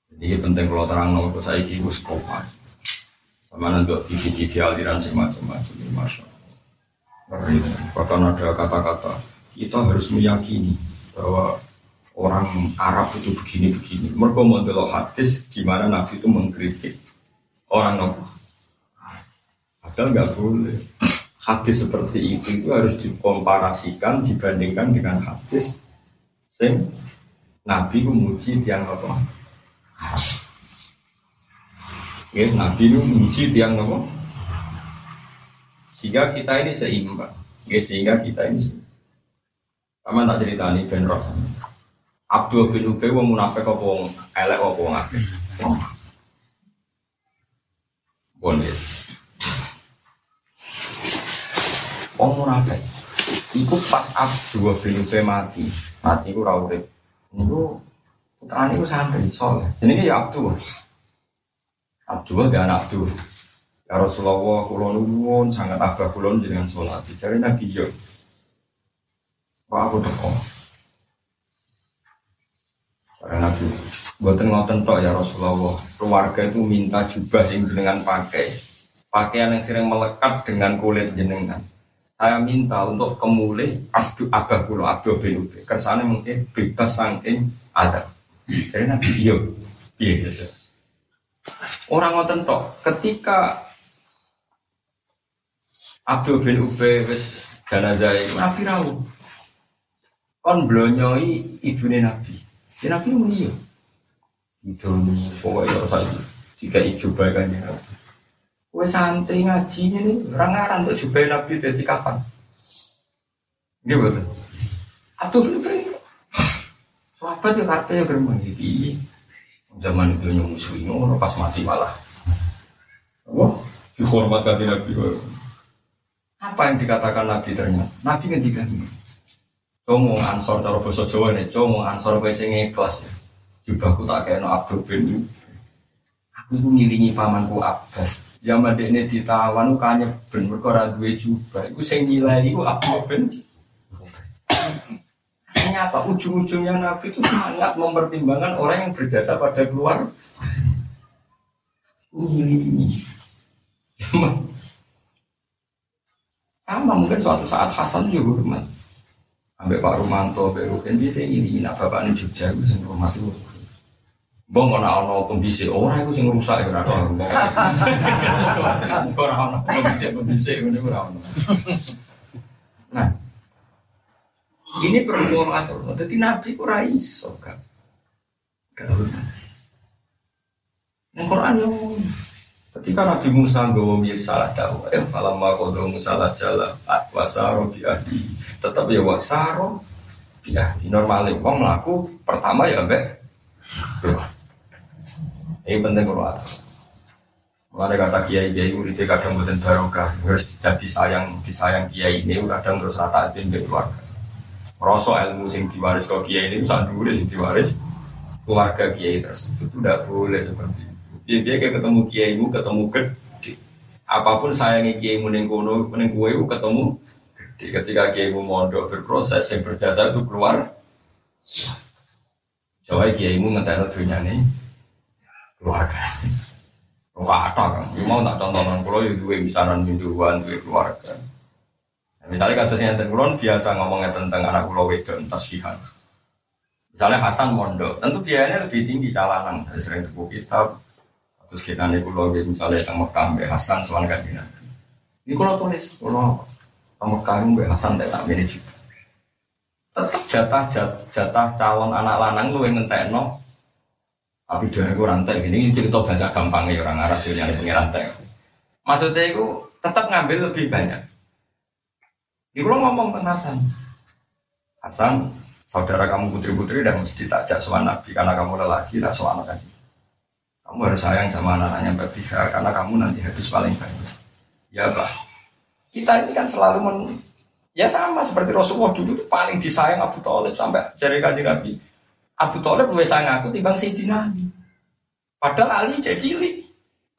Jadi penting kalau terang lo saya gus kopas. Sama nanti TV-TV aliran sing macam-macam. Masya Bahkan ada kata-kata kita harus meyakini bahwa orang Arab itu begini-begini. Mereka model hadis di mana Nabi itu mengkritik orang Nabi. Padahal nggak boleh. Hadis seperti itu itu harus dikomparasikan dibandingkan dengan hadis sing Nabi memuji tiang apa? Ya, Nabi itu memuji tiang apa? Sehingga kita ini seimbang. Ya, sehingga kita ini seimbang. Sama tak cerita ini Ben Ross. Abdul bin Ubay wong munafik apa wong elek apa wong akeh. Bon ya. Wong munafik. Iku pas Abdul bin Ubay mati. Mati iku ora urip. Niku putrane iku santri soleh. Jenenge ya Abdul. Abdul gak anak Abdul. Ya Rasulullah kula nuwun sangat abah kula dengan sholat. Dicari Nabi yo. Pak aku teko. Karena Nabi buatan ngoten tok ya Rasulullah. Keluarga itu minta jubah sing jenengan pakai. Pakaian yang sering melekat dengan kulit jenengan. Saya minta untuk kemulih abdu abah kula abdu bin Ubay. Kersane mungkin bebas saking ada. Jadi Nabi yo. Iya, iya. Orang ngoten tok, ketika Abdul bin Ubay wis jenazah Nabi rawuh. Kon blonyoi ibune Nabi. Ya Nabi muni yo. Idoni pokoke yo saiki jika ijoba kan ya. Kowe santri ngaji ini ora ngaran untuk jubah Nabi dadi kapan? Nggih betul. Abdul bin Ubay. Sahabat yo karepe yo gremeng iki. Zaman itu nyumusuhi ngono pas mati malah. Wah, dihormat kanthi Nabi. Apa yang dikatakan Nabi ternyata? Nabi ngendikan ini. Como ansor cara basa Jawa nih, como ansor kowe sing ikhlas. Jubahku tak kena Abdul bin. Aku iku ngiringi pamanku Abbas. Ya madekne ditawan kanya ben mergo ora duwe jubah. Iku sing nilai iku Abdul bin. Ternyata ujung-ujungnya Nabi itu sangat mempertimbangkan orang yang berjasa pada keluar. Ngiringi. Sama mungkin suatu saat Hasan juga hormat. Ambek Pak Rumanto, Ambek Rukin, dia ini nak bapak ini Jogja, itu sing hormat itu. Bang ana ana pembisik, orang itu sing rusak ya ora ono. Ora ono pembisik-pembisik ngene ora ono. Nah, ini perlu atur. Jadi Nabi ku ra iso kan. Yang Quran yang ketika Nabi Musa nggawa salah tahu, eh falam ma qadu Musa la jala wasaro bi ahli. Tetap ya wasaro bi ahli. Normale wong mlaku pertama ya mbek ini penting kalau ada. Mulai kata kiai kiai murid kadang buatan barokah, harus jadi sayang disayang kiai ini kadang terus rata itu di keluarga. Rasa ilmu sing diwaris kiai ini bisa dulu sing diwaris keluarga kiai tersebut itu tidak boleh seperti itu. Dia dia kayak ketemu kiai mu ketemu gede. Apa pun sayangnya kiai mu neng kono neng kue ketemu gede. Ketika kiai mu mondok berproses yang berjasa itu keluar. Soalnya kiai mu ngetek dunia nih keluarga. Kata kan, mau tak contohkan kalau you dua misanan mingguan dua keluarga. Nah, misalnya kata saya kulon biasa ngomongnya tentang anak pulau wedon tasbihan. Misalnya Hasan Mondo, tentu biayanya lebih tinggi calanan dari sering buku kitab. Terus kita nih pulau misalnya tentang Mekah Hasan soal kajian. Ini kalau tulis kalau Mekah Mbak Hasan tak sampai ini juga. Tetap jatah jatah calon anak lanang lu yang ngentekno tapi dia itu rantai ini cerita bahasa gampang ya orang Arab dia nyari pengiran rantai. Maksudnya itu tetap ngambil lebih banyak. Ini kalau ngomong tentang Hasan, Hasan saudara kamu putri-putri dan mesti ditajak sama Nabi karena kamu lelaki tak sama anak Kamu harus sayang sama anak-anaknya bertiga karena kamu nanti habis paling banyak. Ya bah, kita ini kan selalu men, ya sama seperti Rasulullah dulu paling disayang Abu Talib sampai jari kaji Nabi Abu Thalib lebih sayang aku timbang Sayyidina Ali. Padahal Ali cek.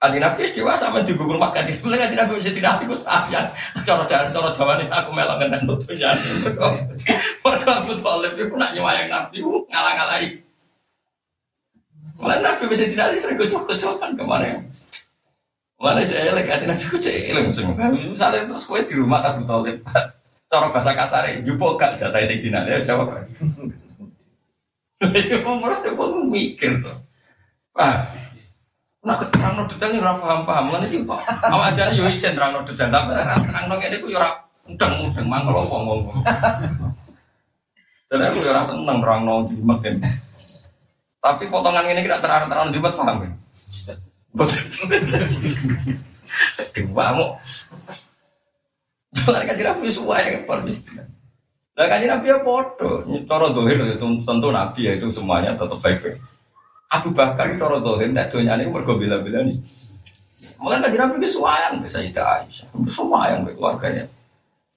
Ali Nabi dewasa sama juga rumah kaji. Mulai Ali Nabi Sayyidina Ali ku sayang. Cara jalan cara ini aku melok dengan nutunya. Mereka Abu Thalib itu nak nyewayang Nabi ngalah-ngalahi. Mulai Nabi Sayyidina Ali sering kocok-kocokan kemarin. Mana cek elek hati Nabi ku cek elek Misalnya terus kue di rumah Abu Thalib. Cara bahasa kasar, jupuk gak jatah Sayyidina Ali jawab. Iya, malah dia kok mikir tuh. Ah, nah terang detail ini rasa paham paham mana sih pak? Awak aja yo isen terang detail tapi terang no ini ku yo udang udang mangkel. Dan aku yo rasa seneng terang no jimat Tapi potongan ini tidak terang jimat paham kan? Dua mau. Jangan kan tidak suai yang paling lah kan Nabi ya podo, cara dohir itu tentu Nabi ya itu semuanya tetap baik-baik. Abu Bakar itu cara dohir, tidak dohnya ini mergo bila-bila nih. Mulai kan Nabi suayang, bisa itu Aisyah, semua yang keluarganya.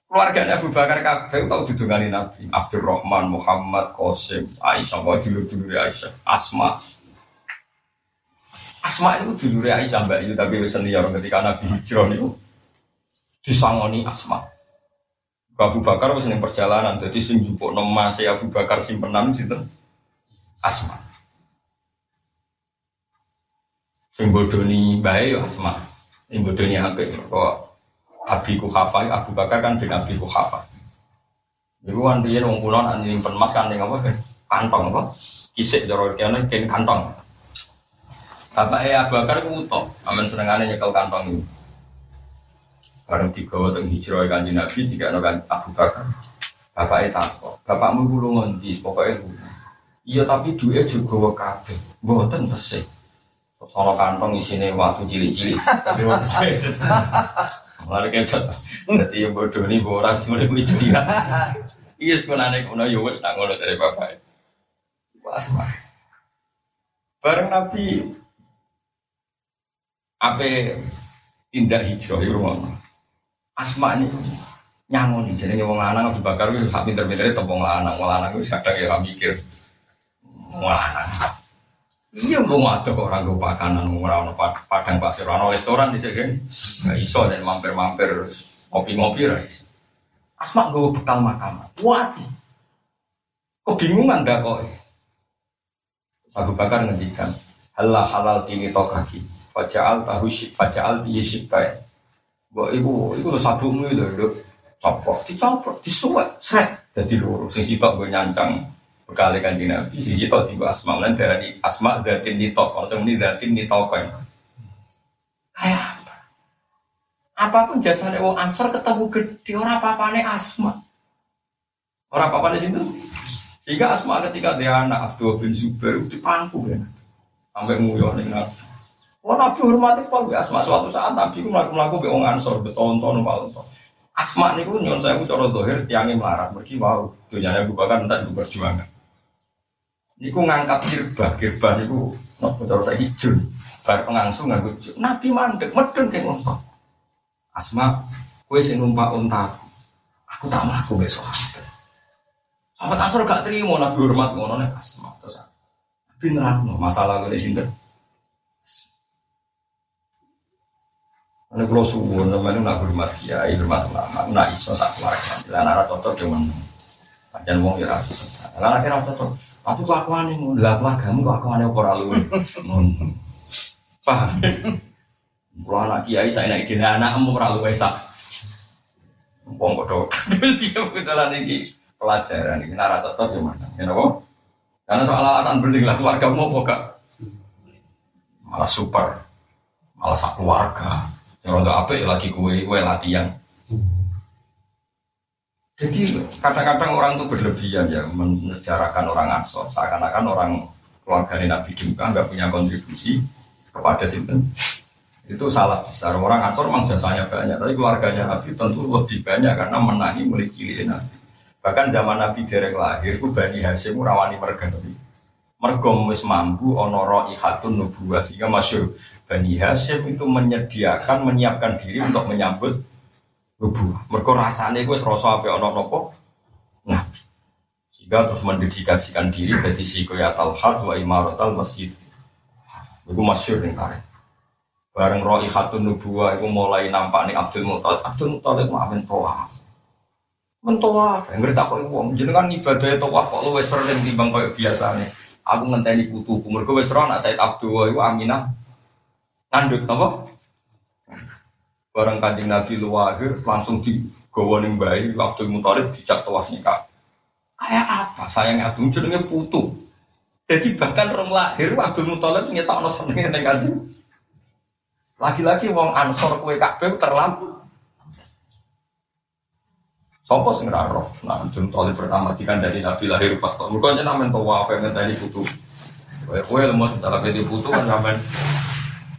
Keluarganya Abu Bakar kabeh tahu didungani Nabi. Abdurrahman, Muhammad, Qasim, Aisyah, kau dulu dulu Aisyah, Asma. Asma itu dulu Aisyah mbak itu tapi senior ketika Nabi hijrah itu disangoni Asma. Abu Bakar wis ning perjalanan, jadi sing jupuk nomase Abu Bakar simpenan sinten? Asma. Sing bodoni bae yo Asma. Sing bodoni apik kok Abi Kuhafa, Abu Bakar kan bin Abi Kuhafa. Iku kan riyen wong kula nak nyimpen emas kan ning apa kantong apa? Kisik cara kene ken kantong. Bapak Abu Bakar ku utok, amen senengane nyekel kantong itu. Bareng digawa teng hijrah kanjeng Nabi tiga kan Abu Bakar. Bapaknya takut, bapakmu kulo ngendi pokoknya Iya tapi duitnya juga kabeh. Mboten tesih. Sono kantong isine waktu cilik-cilik. Lari kepet. Dadi yang bodoh nih boras mulai ceria. Iya sebenarnya kuno yo wis tak ngono dari bapak. Pas Bareng Nabi apa tindak hijrah itu Asma ini nyangon jenenge wong lanang Abu Bakar kuwi sak pinter-pintere tepung lanang, wong lanang kuwi kadang ya mikir. Lanang. Iya mau ada kok orang gue pakanan ora ono padang pasir ono restoran di sini nggak iso dan mampir-mampir kopi-ngopi rais. Asma gue bekal makam. Wah, kebingungan dah kok. Abu Bakar ngendikan, halal halal tini tokaki, fajaal tahu shik, fajaal tiye shikai. Bahwa ibu, ibu lo sabungmu itu lo copot, dicopot, disuwek, seret. Jadi loro, sing sitok gue nyancang bekali kanji nabi, sing sitok tiba asma, lan dari asma datin nitok, atau ini datin nitokan. Kayak apa? Apa pun jasanya wong ansor ketemu gede, orang apa-apane asma. Orang apa-apane situ? Sehingga asma ketika dia anak Abdul bin Zubair itu pangku ya. Sampai nguyuh nih nabi. Wah nabi hormati pol asma suatu saat nabi melakukan melakukan be orang ansor betonton palonton. Asma nih pun nyon saya cara dohir tiangnya melarat wow dunia nabi bakar entah itu perjuangan. Niku ngangkat kirbah, kirbah niku nopo cara saya hijau. Bar pengangsu nganggo Nabi mandek medeng ke unta. Asma, kue sing numpak unta aku. tak mlaku besok sahabat. Sahabat Ansor gak terima Nabi hormat ngono nek Asma terus. Nabi nerangno masalah ngene sinten. Ini kalau suwun, namanya nak hormat kiai, hormat ulama, nak iso sak keluarga. Lah nara cocok men. Panjang wong ya rapi. Lah akhirnya cocok. Tapi kelakuan ini, lah keluargamu kelakuan yang ora lu. Paham? Kalau anak kiai saya naik dina anak emu ora lu wesak. Wong bodoh. Dia kebetulan ini pelajaran ini nara cocok di mana? Ya napa? Karena soal alasan penting lah keluarga mau buka. Malah super. Malah sak keluarga. Yang rondo apa ya lagi kue kue latihan. Jadi kadang-kadang orang itu berlebihan ya menjarakan orang ansor seakan-akan orang keluarga Nabi juga nggak punya kontribusi kepada sinten itu salah besar. Orang ansor memang jasanya banyak tapi keluarganya Nabi tentu lebih banyak karena menangi mulai cilik Nabi. Bahkan zaman Nabi derek lahir itu Bani Hashim rawani merga mergo wis mampu ono ihatun nubuwah. Sehingga masyur Bani Hashim itu menyediakan menyiapkan diri untuk menyambut nubuah. Mereka rasanya gue serasa apa ono nopo. Nah, sehingga terus mendedikasikan diri jadi sikoyatal hal wa imaratal masjid. Itu masyur nih tarik. Bareng roh ikhatun nubuah itu mulai nampak nih Abdul Muttalib. Abdul Muttalib mah amin tawaf. Mentawaf, yang ngerti aku wong jenengan ibadah tawaf kok lu wes sering timbang kayak biasanya. Aku ngenteni putuku, mereka wes anak Said Abdul itu Aminah ngandut apa? Barang kanjeng Nabi luwahir langsung di ning bayi waktu Muthalib dicak tawaf nikah. Kayak apa? Sayangnya Abdul jenenge putu. Jadi bahkan rong lahir Abdul Muthalib ngetokno senenge ning kanjeng. Lagi-lagi wong Ansor kue kabeh terlampu. Sopo sing roh. Nah, Abdul Muthalib pertama dari Nabi lahir pas tahun. Mergo jenengan men tawaf ngenteni putu. Kowe lemot cara pede putu kan sampean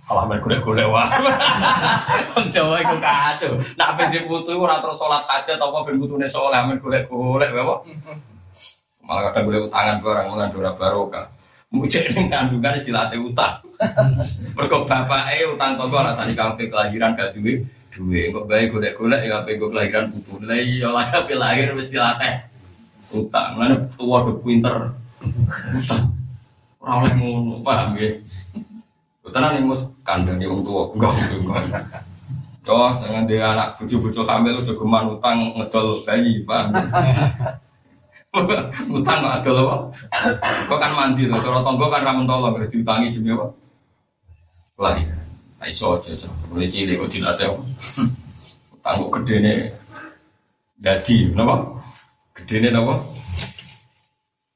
Alah men golek-golek wae. Wong Jawa iku kacau. Nak ben diputu ora terus salat hajat apa ben putune saleh men golek-golek wae Malah kadang golek utangan barang mulan ora barokah. Mujek ning kandungan dilatih utang. Mergo bapake utang tangga rasane kampe kelahiran gak duwe duwe. Kok bae golek-golek ya kampe kelahiran putu. Lah iya lah kampe lahir wis dilatih utang. Mulane tuwa do pinter. Ora oleh ngono, paham ya? Tenang nih mus kandang wong tua enggak enggak. Oh, jangan dia anak bucu-bucu hamil udah geman utang ngedol bayi, pak. utang nggak ada apa? Kau kan mandi tuh, kalau tonggo kan ramen tolong, berarti utangi demi apa? Lagi, iso aja, mulai cilik kok dilatih? Utang kok gede nih, jadi, kenapa? Gede nih, kenapa?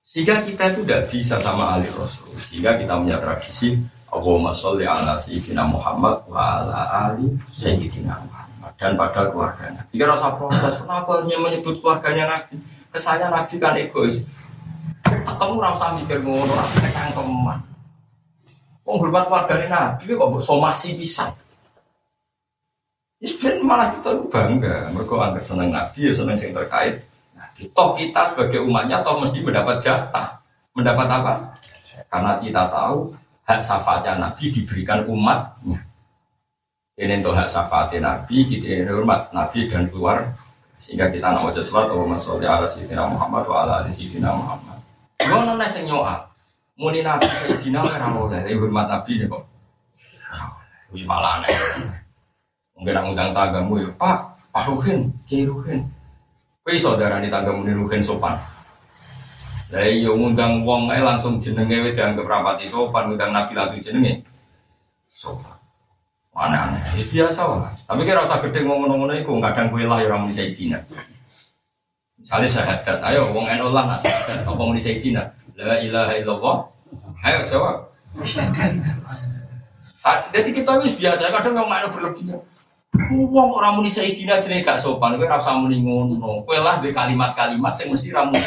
Sehingga kita itu tidak bisa sama Ali Rasul, sehingga kita punya tradisi Allahumma sholli ala sayyidina Muhammad wa ala ali sayyidina Muhammad dan pada keluarganya. Jika rasa protes, kenapa hanya menyebut keluarganya Nabi? Kesannya Nabi kan egois. Ketemu rasa mikir ngono, rasa. Wong hormat keluarganya Nabi kok somasi bisa. Isben malah kita bangga, mereka anggap seneng Nabi, ya seneng yang terkait. Nabi. Toh kita sebagai umatnya toh mesti mendapat jatah. Mendapat apa? Karena kita tahu hak syafaatnya Nabi diberikan umatnya. Ini untuk hak syafaatnya Nabi, kita ini hormat Nabi dan keluar. Sehingga kita nak wajah sholat wa masolli ala sayyidina Muhammad wa ala ali sayyidina Muhammad. Gue nona sing nyoa. Muni nabi sayyidina ora oleh, hormat nabi kok. Wih malah aneh. Mungkin nak ngundang tagamu ya, Pak, Pak Ruhin, Kiai Ruhin. Kowe saudara nih tagamu nih Ruhin sopan. Lah iya ngundang wong ae langsung jenenge wis dianggap rapati sopan, ngundang nabi langsung jenenge sopan. Aneh-aneh, ya biasa lah. Tapi kira usah gede ngomong-ngomong iku, kadang kue lah ya orang muni sayyidina. Misalnya syahadat, ayo wong eno lah nak syahadat, apa muni sayyidina? La ilaha illallah. Ayo jawab. Jadi kita wis biasa, kadang ngomong makna berlebihan. Wong orang muni sayyidina jenenge gak sopan, kowe ora usah muni ngono. Kowe lah di kalimat-kalimat sing mesti ra muni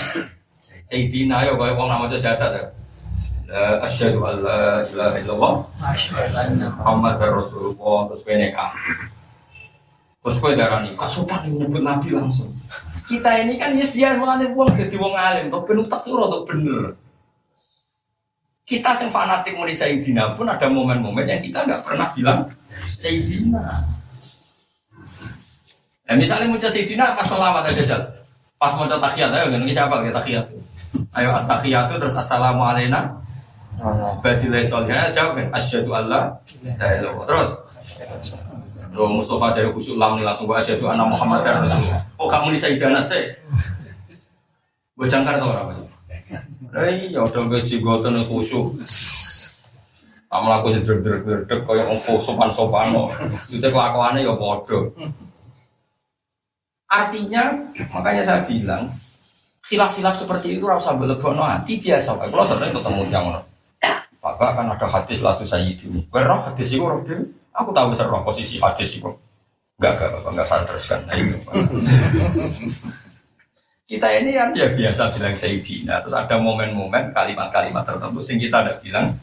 sayyidina ayo kowe wong nak maca syahadat. ya. Asyhadu an la ilaha illallah Rasulullah terus kowe nikah. Terus kowe darani, kok sopan nyebut nabi langsung. Kita ini kan yes biasa mengalir wong jadi wong alim, kok ben utak tuh rodok bener. Kita yang fanatik mulai Sayyidina pun ada momen-momen yang kita nggak pernah bilang Sayyidina. Nah, misalnya muncul Sayyidina pas sholawat aja jal. Pas mau tahiyat, ayo ini siapa kita tahiyat Ayo tahiyat terus assalamualaikum. Badilai solihah jawab asyhadu alla ilaha illallah. Terus Lo Mustafa dari khusyuk lam langsung gua asyhadu anna Muhammad Rasulullah. Oh kamu di Sayyidana sih. Gue jangkar tau apa? Eh iya udah gue jigotan khusyuk. Kamu laku jedrek-jedrek kaya ngomong sopan-sopan lo. Itu kelakuannya ya bodoh. Artinya, makanya saya bilang, khilaf-khilaf seperti itu rasa belebono hati biasa. Kalau sering ketemu yang Bapak kan ada hadis latu sayyidini. Berroh hadis itu roh. Aku tahu besar roh posisi hadis itu. Enggak, enggak, Bapak, enggak saya teruskan. Nah, ini, Pak. kita ini kan ya biasa bilang sayyidina. Terus ada momen-momen kalimat-kalimat tertentu sing kita ada bilang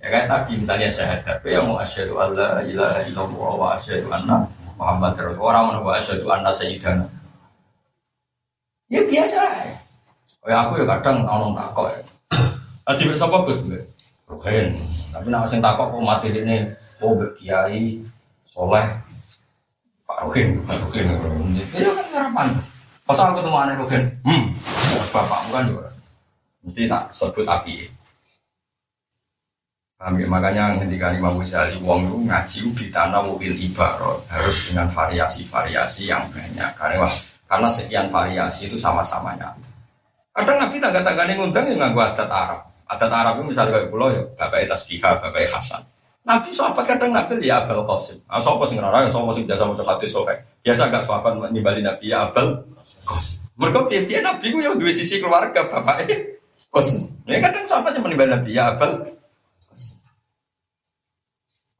ya kan tadi misalnya syahadat ya mau asyhadu alla ilaha illallah wa asyhadu anna Muhammad Rasulullah orang wa asyhadu anna sayyidana ya biasa ya aku ya kadang ono takok ya. Aji mek sapa Gus Ruhin tapi nama sing takok kok mati ini oh Mbak kiai soleh. Pak Ruhin Pak Ruhin ya kan harapan pas aku ketemu aneh Ruhin hmm bapakmu kan juga mesti tak sebut api. Paham ya? Makanya ketika Imam Ghazali wong itu ngaji di tanah mobil ibarat harus dengan variasi-variasi yang banyak. Karena wah, karena sekian variasi itu sama-sama nyata. Kadang Nabi tangga-tangganya ngundang yang nganggu adat Arab. Adat Arab itu misalnya kayak pulau ya, bapak tasbihah, bapak Hasan. Nabi sahabat kadang Nabi ya Abel Qasim. Ah, sopo sing ngarang, sopo sing biasa mau hadis sohe. Biasa gak sahabat nimbali Nabi ya Abel Qasim. Mereka piye Nabi ku ya dua sisi keluarga bapak Qasim. Ya kadang sahabat yang menimbali Nabi ya Abel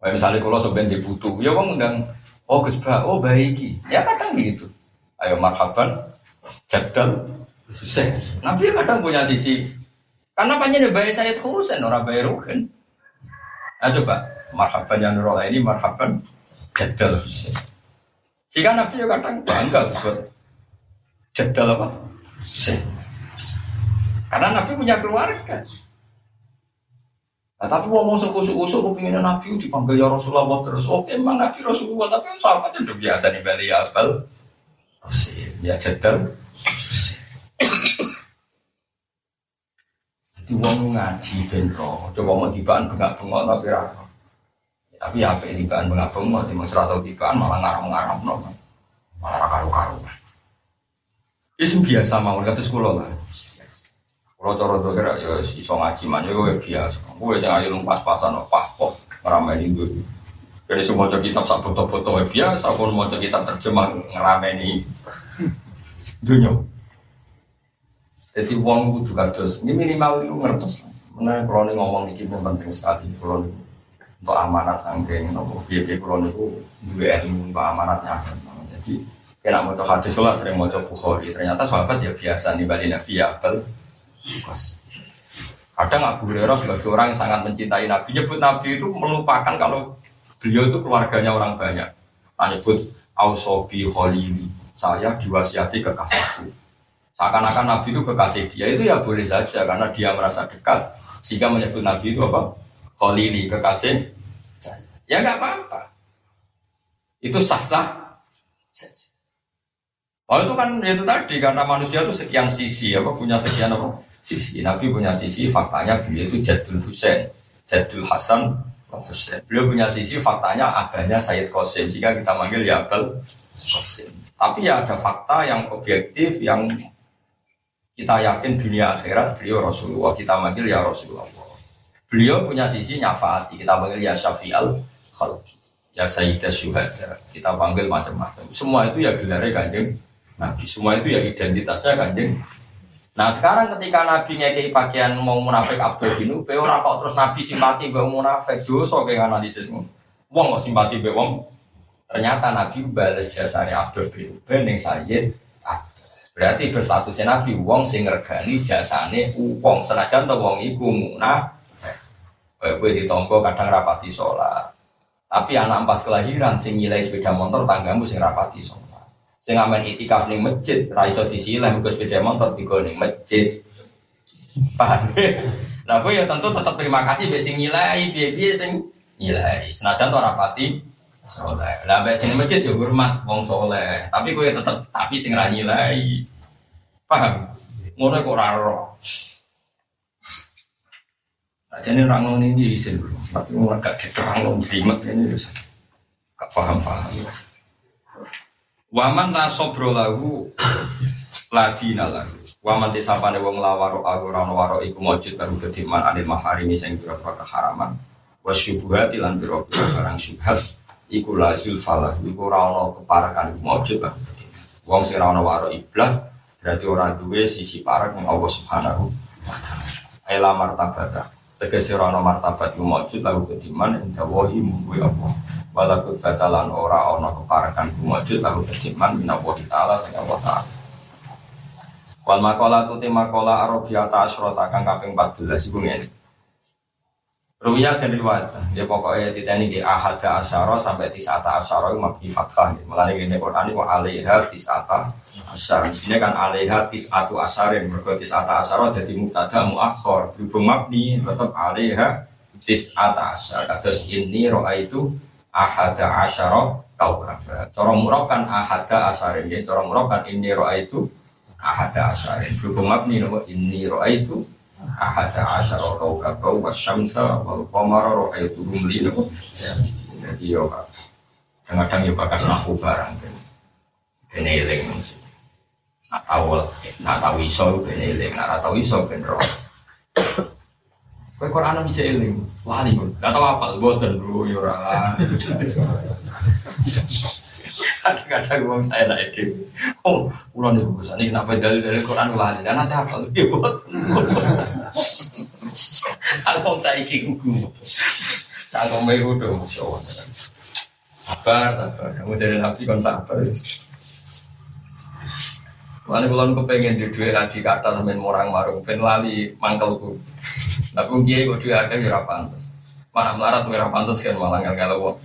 Kayak misalnya kalau sebenarnya dibutuh, ya bang undang, oh Gus Ba, oh baiki, ya kadang gitu. Ayo marhaban, jadal, Husain. Nabi kadang punya sisi, karena panjangnya bayi saya Husain, orang bayi Ruhin. Nah coba, marhaban yang nurul ini marhaban, jadal Husain. Jika Nabi kadang bangga buat jadal apa? Husain. Karena Nabi punya keluarga. Nah, tapi mau masuk kusuk-kusuk, kepingin Nabi dipanggil ya Rasulullah terus. Oke, emang Nabi Rasulullah, tapi sahabatnya udah biasa nih Bali ya asbal. Jadal. Jadi wong ngaji benro, coba mau tibaan bengak-bengok tapi rara. Tapi apa ini tibaan bengak-bengok, emang serata tibaan malah ngaram-ngaram no. Malah karu-karu. Itu biasa mau, kata sekolah lah. Kalau cara tuh kira ya iso ngaji manja gue biasa. Gue jangan ayo pas-pasan apa kok ngeramein itu. Jadi semua kitab sak foto-foto biasa. Pun mau kitab terjemah ngeramein dunia. Jadi uang kudu kados. Ini minimal itu ngertos. Mana kalau nih ngomong ini penting sekali. Kalau untuk amanat sangking, nopo biaya kalau nih dua ilmu untuk amanatnya. Jadi kena mau hadis lah sering mau bukhari. Ternyata sahabat ya biasa nih balik nabi ya abel Kadang Abu Hurairah sebagai orang yang sangat mencintai Nabi, nyebut Nabi itu melupakan kalau beliau itu keluarganya orang banyak. Nah, nyebut Ausobi Khalili, saya diwasiati kekasihku. Seakan-akan Nabi itu kekasih dia itu ya boleh saja karena dia merasa dekat sehingga menyebut Nabi itu apa? Khalili, kekasih. Ya nggak apa-apa. Itu sah-sah Oh itu kan itu tadi karena manusia itu sekian sisi apa punya sekian apa sisi. Nabi punya sisi faktanya beliau itu Jadul Husain, Jadul Hasan Husain. Beliau punya sisi faktanya adanya Sayyid Qasim jika kita manggil ya Abdul Qasim. Tapi ya ada fakta yang objektif yang kita yakin dunia akhirat beliau Rasulullah kita manggil ya Rasulullah. Beliau punya sisi nyafaati kita panggil ya Syafi'al Khalqi ya Sayyidah Syuhada kita panggil macam-macam. Semua itu ya gelarnya kanjeng Nabi semua itu ya identitasnya kanjeng. Nah sekarang ketika Nabi ngekei pakaian mau munafik Abdul bin Ubay, orang kok terus Nabi simpati be munafik, dosa kayak analisis Wong kok simpati be wong. Ternyata Nabi balas jasanya Abdul bin Ubay ning Sayyid Berarti berstatusnya Nabi wong sing ngergani jasane wong senajan to wong iku munafik. Kayak gue ditompo kadang rapati sholat. Tapi anak pas kelahiran sing nyilai sepeda motor tanggamu sing rapati sholat. Sing amen itikaf ning masjid, ra iso disilah muga sepeda motor digo ning masjid. Paham? Nah, gue ya tentu tetap terima kasih mbek sing nyilai, piye-piye sing nyilai. Senajan to rapati soleh. Lah mbek sing masjid ya hormat wong soleh. Tapi gue ya tetap tapi sing ra nyilai. Paham? Ngono kok ora ro. Jadi orang ngono ini isin, tapi orang gak diterang lo bimet ini, gak paham-paham. Waman la sobro lahu ladina lahu. Waman tisapane wong lawaro aku ora waro iku mujud baru kediman anil maharimi sing pira-pira keharaman. Wa syubhati lan pira-pira barang syubhat iku la zulfalah iku ora ana keparakan iku mujud baru Wong sing ora waro iblas berarti ora duwe sisi parak yang Allah Subhanahu wa taala. Ela martabata. Tegese ora ana martabat iku mujud lahu kediman inda wahi munggu Allah walaupun batalan ora ono keparakan kumajud lalu kesiman minawa ta'ala sing Allah ta'ala wal makola tu makola arabiyata asyrota kang kaping 14 iku ngene Ruya dan riwayat, ya pokoknya tidak ini di ahada asyara sampai tisata asyara itu mabni fathah. Mulanya ini Quran ini alaiha tisata asyara. Di sini kan alaiha tisatu asyarin. Mereka tisata asyara jadi muktada muakhor. Berhubung mabni tetap alaiha tisata asyara. Terus ini roa itu ahada asyara kaukaba. Cara murab kan ahada asarin ya. Cara murab kan ini roa itu ahada asarin. Berhubung mabni nama ini roa itu ahada asyara kaukaba wa syamsa wal qamara roa itu rumli nama. Jadi yo kadang-kadang yo bakas nahu barang. Ini eling Nak tahu, nak tahu iso, ben eling. Nak tahu iso, roh. Kowe Quran bisa eling, wali pun. Gak tau apa, boten bro, ya ora. Kadang-kadang wong saya lah ide. Oh, nih bagus. Ini kenapa dari dari Quran lali? Dan nanti apa? Ya boten. Kalau saya iki gugu. Cangkem iku do, Sabar, sabar. Kamu jadi nabi kan sabar. Mana kalau kepengen di dua raji kata sampai orang marung, pen lali mangkelku. Tapi kiai kok dia akan ya pantas. Mana melarat ora pantas kan malah nggak kalau